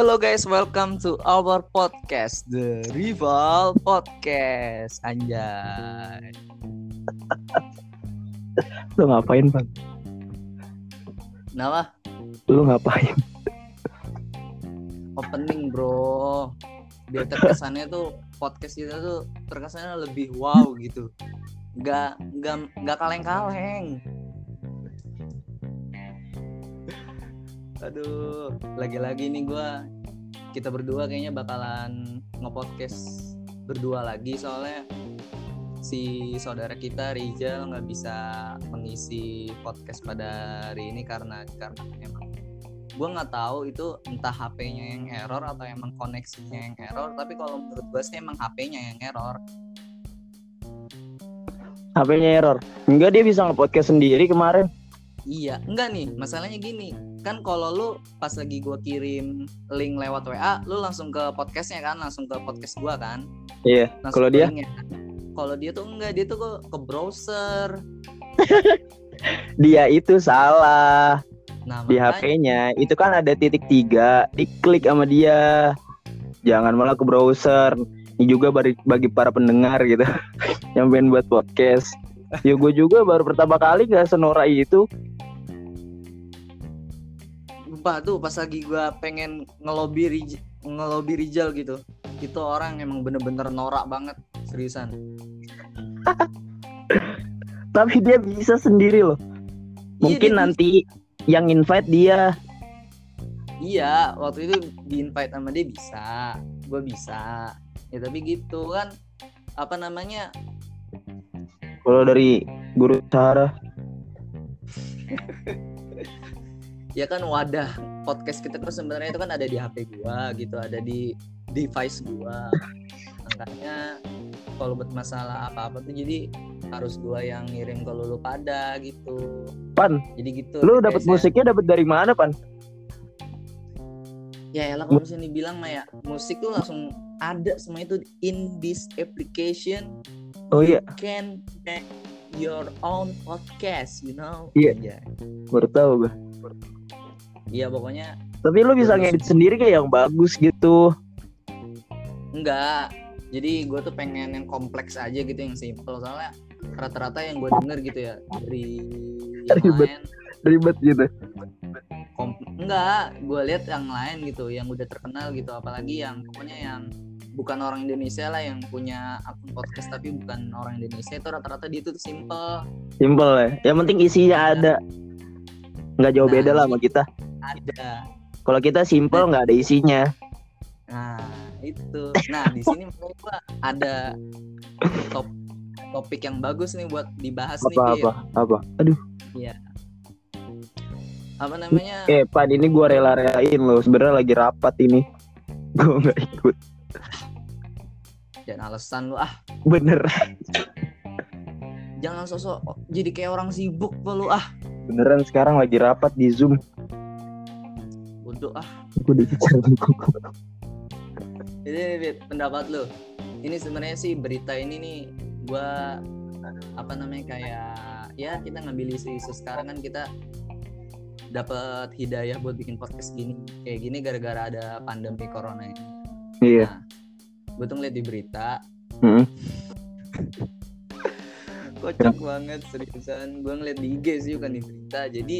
Hello guys, welcome to our podcast, The Rival Podcast. Anjay. Lu ngapain, Bang? Kenapa? Lu ngapain? Opening bro. Biar terkesannya tuh podcast kita tuh terkesannya lebih wow gitu. Gak, gak, gak kaleng-kaleng. Aduh, lagi-lagi nih gua kita berdua kayaknya bakalan nge-podcast berdua lagi soalnya si saudara kita Rizal nggak bisa mengisi podcast pada hari ini karena karena emang gue nggak tahu itu entah HP-nya yang error atau emang koneksinya yang error tapi kalau menurut gue sih emang HP-nya yang error HP-nya error. Enggak dia bisa nge-podcast sendiri kemarin. iya enggak nih masalahnya gini kan kalau lu pas lagi gue kirim link lewat WA lu langsung ke podcastnya kan langsung ke podcast gua kan Iya. Kalau dia? kalau dia tuh enggak dia tuh ke, ke browser Dia itu salah nah di HP-nya. Itu kan ada titik tiga, diklik sama dia. Jangan malah ke browser. Ini juga bagi, bagi para pendengar gitu yang pengen buat podcast. Ya gue juga baru pertama kali gak senora itu. Sumpah tuh pas lagi gua pengen ngelobi Rij- ngelobi Rijal gitu. Itu orang emang bener-bener norak banget, seriusan. Tapi dia bisa sendiri loh. Iya, Mungkin dia nanti yang invite dia. Iya, waktu itu di invite sama dia bisa, gua bisa. Ya tapi gitu kan apa namanya? Kalau dari guru cara Ya kan wadah podcast kita tuh sebenarnya itu kan ada di HP gua gitu, ada di device gua. Makanya kalau buat masalah apa-apa tuh jadi harus gua yang ngirim ke lu pada gitu. Pan, Jadi gitu. lu dapat ya. musiknya dapat dari mana, Pan? Ya elah kalau misalnya dibilang mah ya musik tuh langsung ada semua itu in this application Oh iya, can make your own podcast you know Iya. Iya baru tahu gue. Iya pokoknya Tapi lu bisa ngedit sendiri kayak yang bagus gitu. enggak jadi gue tuh pengen yang kompleks aja gitu yang simple soalnya rata-rata yang gue denger gitu ya dari yang Ribet. lain Ribet gitu. kom- enggak gue lihat yang lain gitu yang udah terkenal gitu apalagi yang pokoknya yang bukan orang Indonesia lah yang punya akun podcast tapi bukan orang Indonesia itu rata-rata dia tuh simple Simple ya. Yang penting isinya ada. Nggak jauh Nah, beda lah sama kita. Ada Kalau kita simple nggak ada isinya. nah itu nah di sini menurut gua ada top topik yang bagus nih buat dibahas nih Apa apa apa. Aduh. apa namanya Eh, Pan ini gua rela-relain loh. Sebenarnya lagi rapat ini. Gua nggak ikut. jangan alasan lu ah Bener. jangan sosok jadi kayak orang sibuk apa lu ah Beneran sekarang lagi rapat di Zoom. Ah Gue dikejar Jadi Bit, pendapat lu. Ini sebenarnya sih berita ini nih gua apa namanya kayak ya kita ngambil isu-isu sekarang kan kita dapat hidayah buat bikin podcast gini kayak gini gara-gara ada pandemi corona ini. Iya. Nah, gue tuh ngeliat di berita Mm-mm. kocak banget seriusan gue ngeliat di IG sih bukan di berita jadi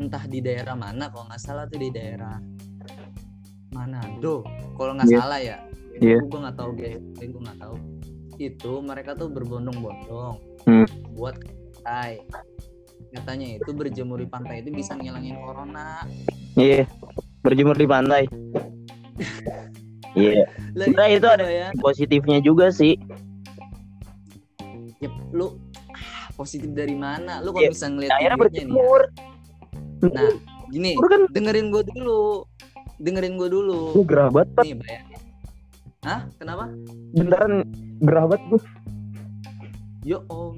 entah di daerah mana kalau nggak salah tuh di daerah Manado kalau nggak Iya. salah ya Iya. gue nggak tahu guys gue nggak tahu itu mereka tuh berbondong-bondong Hmm. buat pantai katanya itu berjemur di pantai itu bisa ngilangin corona Iya. Berjemur di pantai. Iya. Lah, Sebenarnya itu ada ya positifnya juga sih. ya lu ah, positif dari mana lu kalau Iya, bisa ngeliat Akhirnya nih ya. Nah gini kan dengerin gue dulu dengerin gue dulu gue gerah banget, nih bayangin Hah? Kenapa? Beneran gerah banget gue. Yo om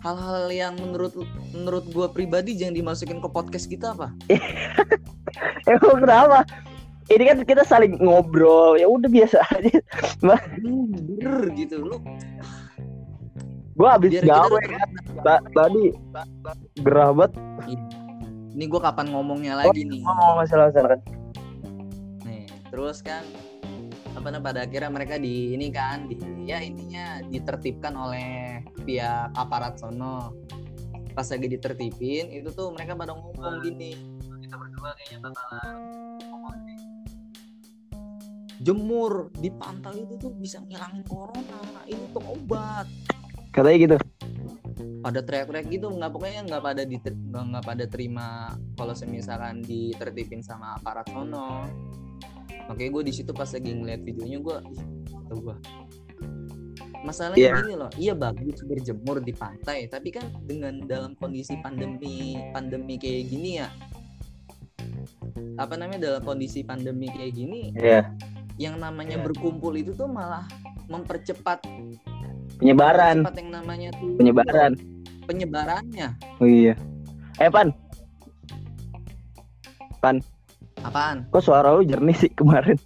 Hal-hal yang menurut menurut gue pribadi jangan dimasukin ke podcast kita apa? Emang kenapa? Ini kan kita saling ngobrol, ya udah biasa aja. Bener gitu lu. Gue Biar kita gawe kan. Ta- Tadi gerah banget. Ini gue kapan ngomongnya lagi nih? Oh, masalah masalah kan. terus kan apa namanya pada akhirnya mereka di ini kan di ya intinya ditertibkan oleh pihak aparat sono pas lagi ditertipin itu tuh mereka pada ngomong gini kita berdua kayaknya bakalan ngomong nih. jemur di pantai itu tuh bisa ngilangin corona ini tuh obat Katanya gitu. Pada teriak-teriak gitu nggak pokoknya nggak pada di nggak pada terima kalau semisalkan ditertipin sama aparat sono makanya gue di situ pas lagi ngeliat videonya gue kata gue masalahnya Iya. gini loh iya bagus berjemur di pantai tapi kan dengan dalam kondisi pandemi pandemi kayak gini ya apa namanya dalam kondisi pandemi kayak gini Iya. yang namanya Iya. berkumpul itu tuh malah mempercepat Penyebaran. yang namanya tuh Penyebaran. penyebarannya Oh iya. Eh Pan, apaan kok suara lu jernih sih kemarin?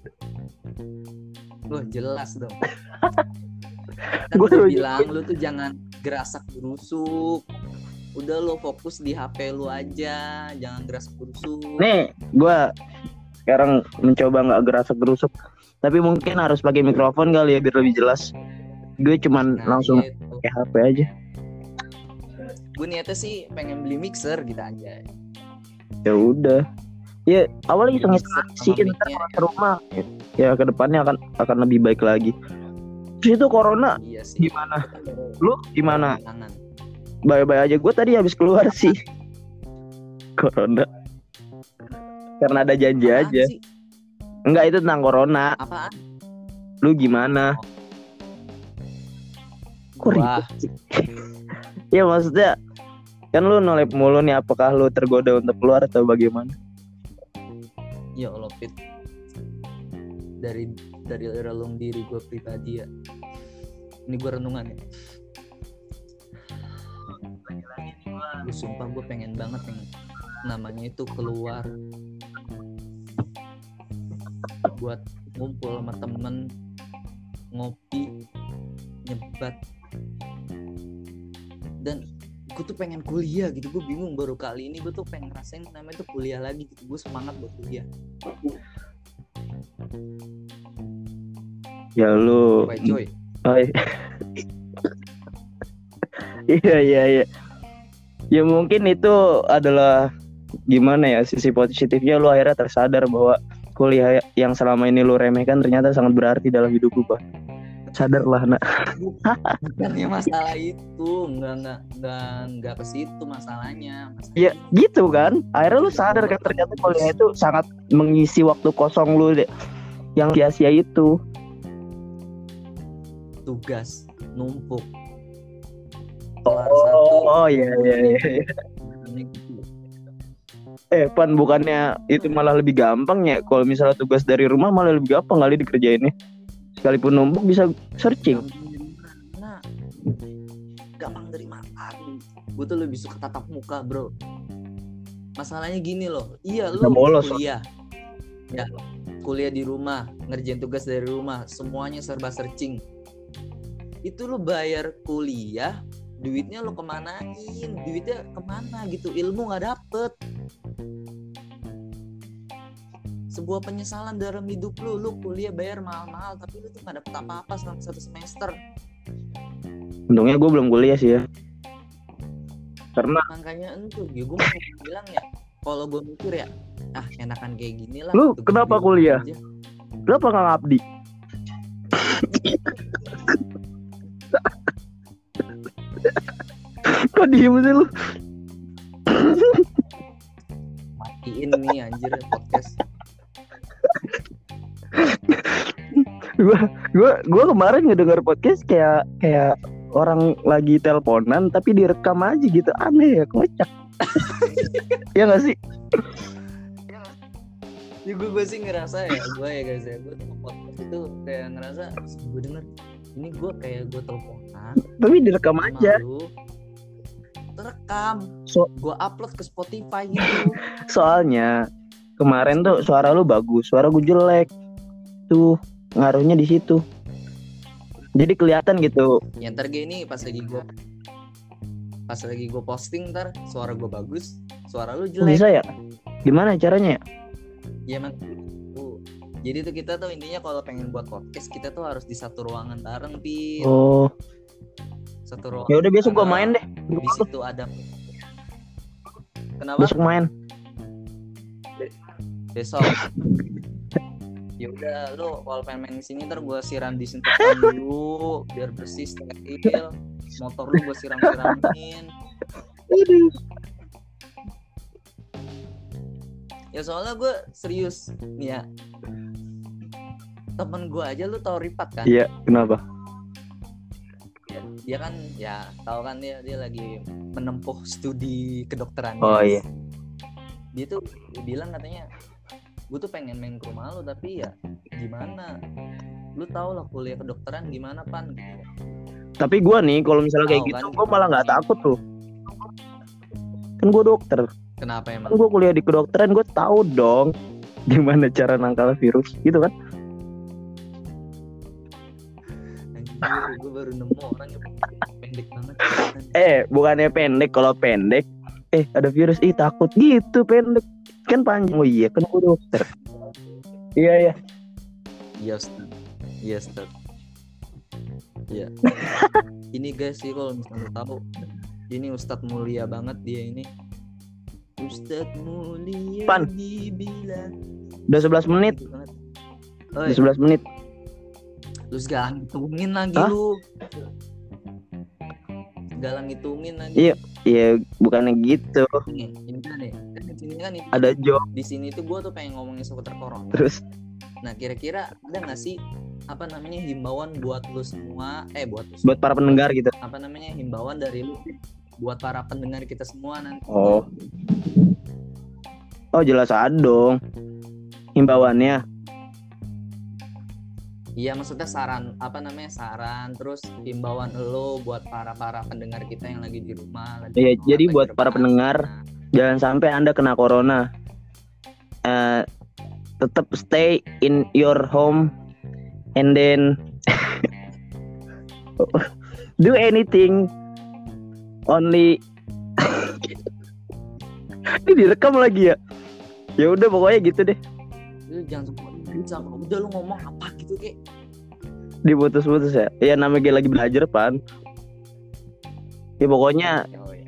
Wah jelas dong. kan udah baru bilang lu tuh jangan gerasak gerusuk. Udah lo fokus di HP lu aja, jangan gerasak gerusuk. Nih, gua sekarang mencoba nggak gerasak gerusuk. Tapi mungkin harus pakai mikrofon kali ya biar lebih jelas. Gue cuman Nah, langsung gitu. pakai HP aja. Gue niatnya sih pengen beli mixer gitu aja. Ya udah. Ya awalnya iseng sih ntar ke rumah. Ya ke depannya akan akan lebih baik lagi. Terus itu corona Iya sih. gimana? Lu gimana? tangan. Bye-bye aja. Gue tadi habis keluar sih. Corona. Karena ada janji Apaan aja. sih? Enggak itu tentang corona. Apaan? Lu gimana? Kok Sih? ya maksudnya kan lu nolep mulu nih apakah lu tergoda untuk keluar atau bagaimana? ya Allah Fit. Dari dari relung diri gue pribadi ya. Ini gue renungan ya. Gue sumpah gue pengen banget yang namanya itu keluar buat ngumpul sama temen ngopi nyebat dan gue tuh pengen kuliah gitu gue bingung baru kali ini gue tuh pengen ngerasain namanya tuh kuliah lagi gitu gue semangat buat kuliah Ya lu coy Oh, iya. Iya iya iya. Ya mungkin itu adalah gimana ya sisi positifnya lu akhirnya tersadar bahwa kuliah yang selama ini lu remehkan ternyata sangat berarti dalam hidup lu, Pak. Sadarlah, nak. bukannya masalah itu nggak nggak nggak nggak ke situ masalahnya Masalahnya Ya gitu kan. Akhirnya lu sadar kan ternyata kuliah itu sangat mengisi waktu kosong lu deh. Yang sia-sia itu. tugas numpuk kelar satu Oh iya iya iya. gitu. Eh, Pan bukannya itu malah lebih gampang ya kalau misalnya tugas dari rumah malah lebih gampang kali dikerjainnya. Sekalipun numpuk bisa searching. mana gampang dari mana gue tuh lebih suka tatap muka bro. Masalahnya gini loh. Iya lu bolos, kuliah. Ya kuliah di rumah ngerjain tugas dari rumah semuanya serba searching. Itu lu bayar kuliah duitnya lu kemanain? Duitnya ke mana gitu? Ilmu nggak dapet sebuah penyesalan dalam hidup lu lu kuliah bayar mahal-mahal tapi lu tuh nggak dapet apa-apa selama satu semester Untungnya gue belum kuliah sih ya. Karena makanya entuh ya gue mau bilang ya kalau gue mikir ya ah enakan kayak gini lah Lu kenapa kuliah? aja. kenapa nggak ngabdi? Kok diem sih lu? matiin nih anjir podcast Gua gua gua kemarin ngedenger podcast kayak kayak orang lagi teleponan tapi direkam aja gitu aneh ya kocak. ya gak sih? ya gue gue sih ngerasa ya gue ya guys ya gue tuh podcast itu kayak ngerasa gue denger ini gue kayak gue teleponan Tapi direkam aja. lu terekam So- gue upload ke Spotify gitu Soalnya kemarin tuh suara lu bagus, suara gue jelek. Tuh ngaruhnya di situ. Jadi kelihatan gitu. ya ntar gini pas lagi gue pas lagi gue posting ntar suara gue bagus suara lu jelek bisa ya? Gimana caranya ya? ya emang gitu jadi tuh kita tuh intinya kalau pengen buat podcast kita tuh harus di satu ruangan bareng pin Oh, satu ruangan ya udah besok gua Karena main deh. di situ ada kenapa Besok main. besok ya udah lu kalau pengen main sini ntar gua siram disinfektan dulu biar bersih steril. Motor lu gua siram siramin ya soalnya gue serius. Nih ya. Temen gue aja lu tau Ripat kan? Iya, kenapa? dia, dia kan ya tahu kan dia dia lagi menempuh studi kedokteran. Oh, iya. dia tuh bilang katanya gue tuh pengen main ke rumah lu tapi ya gimana lu tau lah kuliah kedokteran gimana pan gitu. Tapi gua nih kalau misalnya kayak gitu, kan? gua malah nggak takut tuh. Kan gua dokter. kenapa Kan emang gua kuliah di kedokteran, gua tahu dong gimana cara nangkal virus gitu kan. gue baru nemu orang yang pendek banget. Eh, bukannya pendek kalau pendek. Eh, ada virus ih takut gitu pendek. Kan panjang. Oh iya, kan gua dokter. Iya, iya. Iya Ustaz. Iya Ustaz. Iya. ini guys sih kalau misalnya tahu ini Ustadz mulia banget dia ini. Ustadz mulia Pan. dibilang. Udah 11 menit. Gitu. Udah Oi, 11 menit. lu segala ngitungin lagi Hah? lu. Segala ngitungin lagi. Iya. Iya, bukannya gitu. Nih, ini kan nih. Sini kan Ada job di sini tuh gue tuh pengen ngomongin seputar corona. terus. Nah, kira-kira ada nggak sih apa namanya himbauan buat lu semua eh buat lu Buat para pendengar gitu. apa namanya himbauan dari lu buat para pendengar kita semua nanti Oh. Oh, jelas ada dong. Himbauannya. iya maksudnya saran apa namanya saran terus himbauan lo buat para para pendengar kita yang lagi di rumah Iya, jadi buat para pendengar, Jangan sampai Anda kena corona. Eh, tetap stay in your home and then do anything only ini direkam lagi ya? Ya udah pokoknya gitu deh. Lu jangan jangan udah lu ngomong apa gitu kek? Diputus-putus ya? Ya namanya lagi belajar pan. Ya pokoknya oh, iya.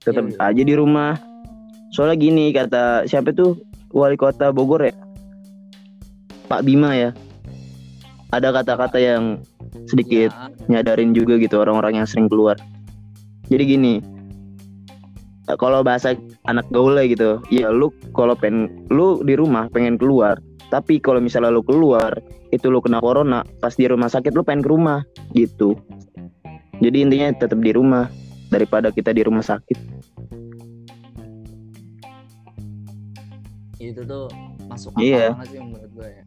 tetap Iya, iya. aja di rumah soalnya gini kata siapa tuh? Wali kota Bogor ya? Pak Bima ya? Ada kata-kata yang sedikit Ya, nyadarin juga gitu orang-orang yang sering keluar. Jadi gini kalau bahasa anak gaul gitu ya lu kalau pengen lu di rumah pengen keluar tapi kalau misalnya lu keluar itu lu kena corona pas di rumah sakit lu pengen ke rumah gitu. Jadi intinya tetap di rumah daripada kita di rumah sakit itu tuh masuk akal Iya. banget sih menurut gue ya.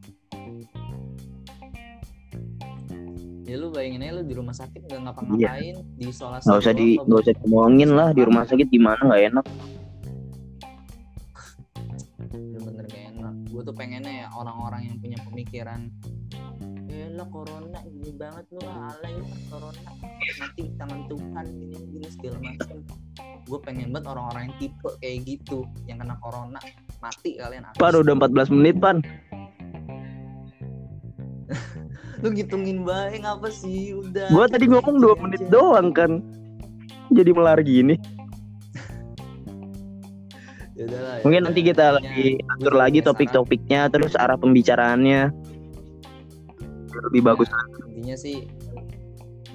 Ya lu bayangin aja lu di rumah sakit nggak ngapa-ngapain di isolasi nggak usah di nggak nggak usah ngomongin lah di rumah sakit gimana nggak enak. Bener-bener gak enak. Gue tuh pengennya ya orang-orang yang punya pemikiran ya lah corona ini banget lu lah alay corona nanti tangan Tuhan gini gini segala macam gue pengen banget orang-orang yang tipe kayak gitu yang kena corona mati kalian habis. pan udah 14 menit pan. Lu ngitungin baik apa sih? Udah. Gua tadi ngomong 2 menit Aja. doang kan. Jadi melar gini. Ya udahlah, ya. Mungkin nanti kita Intinya, lagi atur lagi punya topik-topiknya terus arah pembicaraannya. Lebih bagus Nah, intinya sih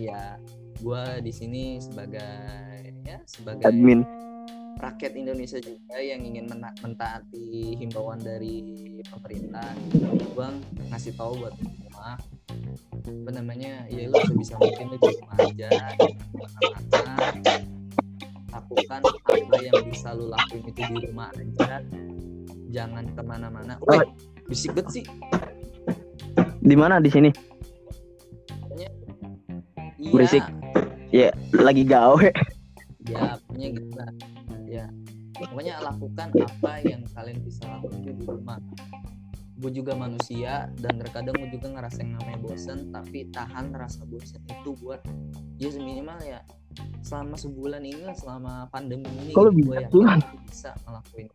ya gua di sini sebagai ya sebagai admin. rakyat Indonesia juga yang ingin mena- mentaati himbauan dari pemerintah. Gua ngasih tahu buat semua. Apa namanya? Ya lu sebisa mungkin lu di rumah aja. Lakukan apa yang bisa lu lakuin itu di rumah aja. Jangan ke mana-mana. Woi, bisik banget sih. Di mana? Di sini? Iya. Berisik. lagi gawe ya pokoknya gitu lah. Ya pokoknya lakukan apa yang kalian bisa lakukan itu di rumah. Gue juga manusia dan terkadang gue juga ngerasain namanya bosen tapi tahan rasa bosen itu buat ya minimal ya selama sebulan ini selama pandemi ini Kalau gitu, bisa gue lu bisa ngelakuin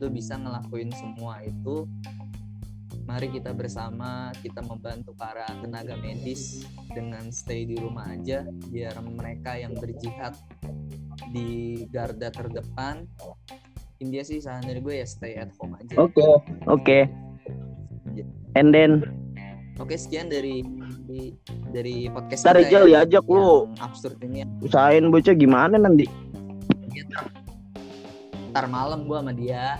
lu bisa ngelakuin semua itu mari kita bersama kita membantu para tenaga medis dengan stay di rumah aja biar mereka yang berjihad di garda terdepan India sih saran dari gue ya stay at home aja Oke, oke. And then oke sekian dari dari podcast Ntar kita Rijal ya, diajak lu. yang absurd ini usahain bocah gimana nanti? ntar malam gua sama dia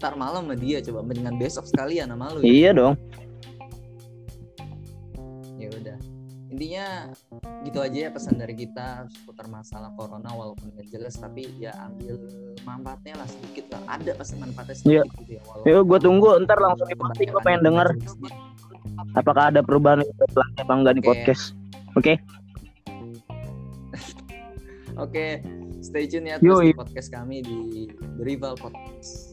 ntar malam sama dia coba mendingan besok sekalian sama lu ya. Iya dong. ya udah intinya gitu aja ya pesan dari kita seputar masalah corona walaupun nggak jelas tapi ya ambil manfaatnya lah sedikit lah ada pasti manfaatnya Iya. sedikit gitu ya walaupun Yuk gue tunggu ntar langsung di posting gue pengen denger apakah ada perubahan apa enggak di Oke. podcast. Oke. oke stay tune ya terus di podcast kami di The Rival Podcast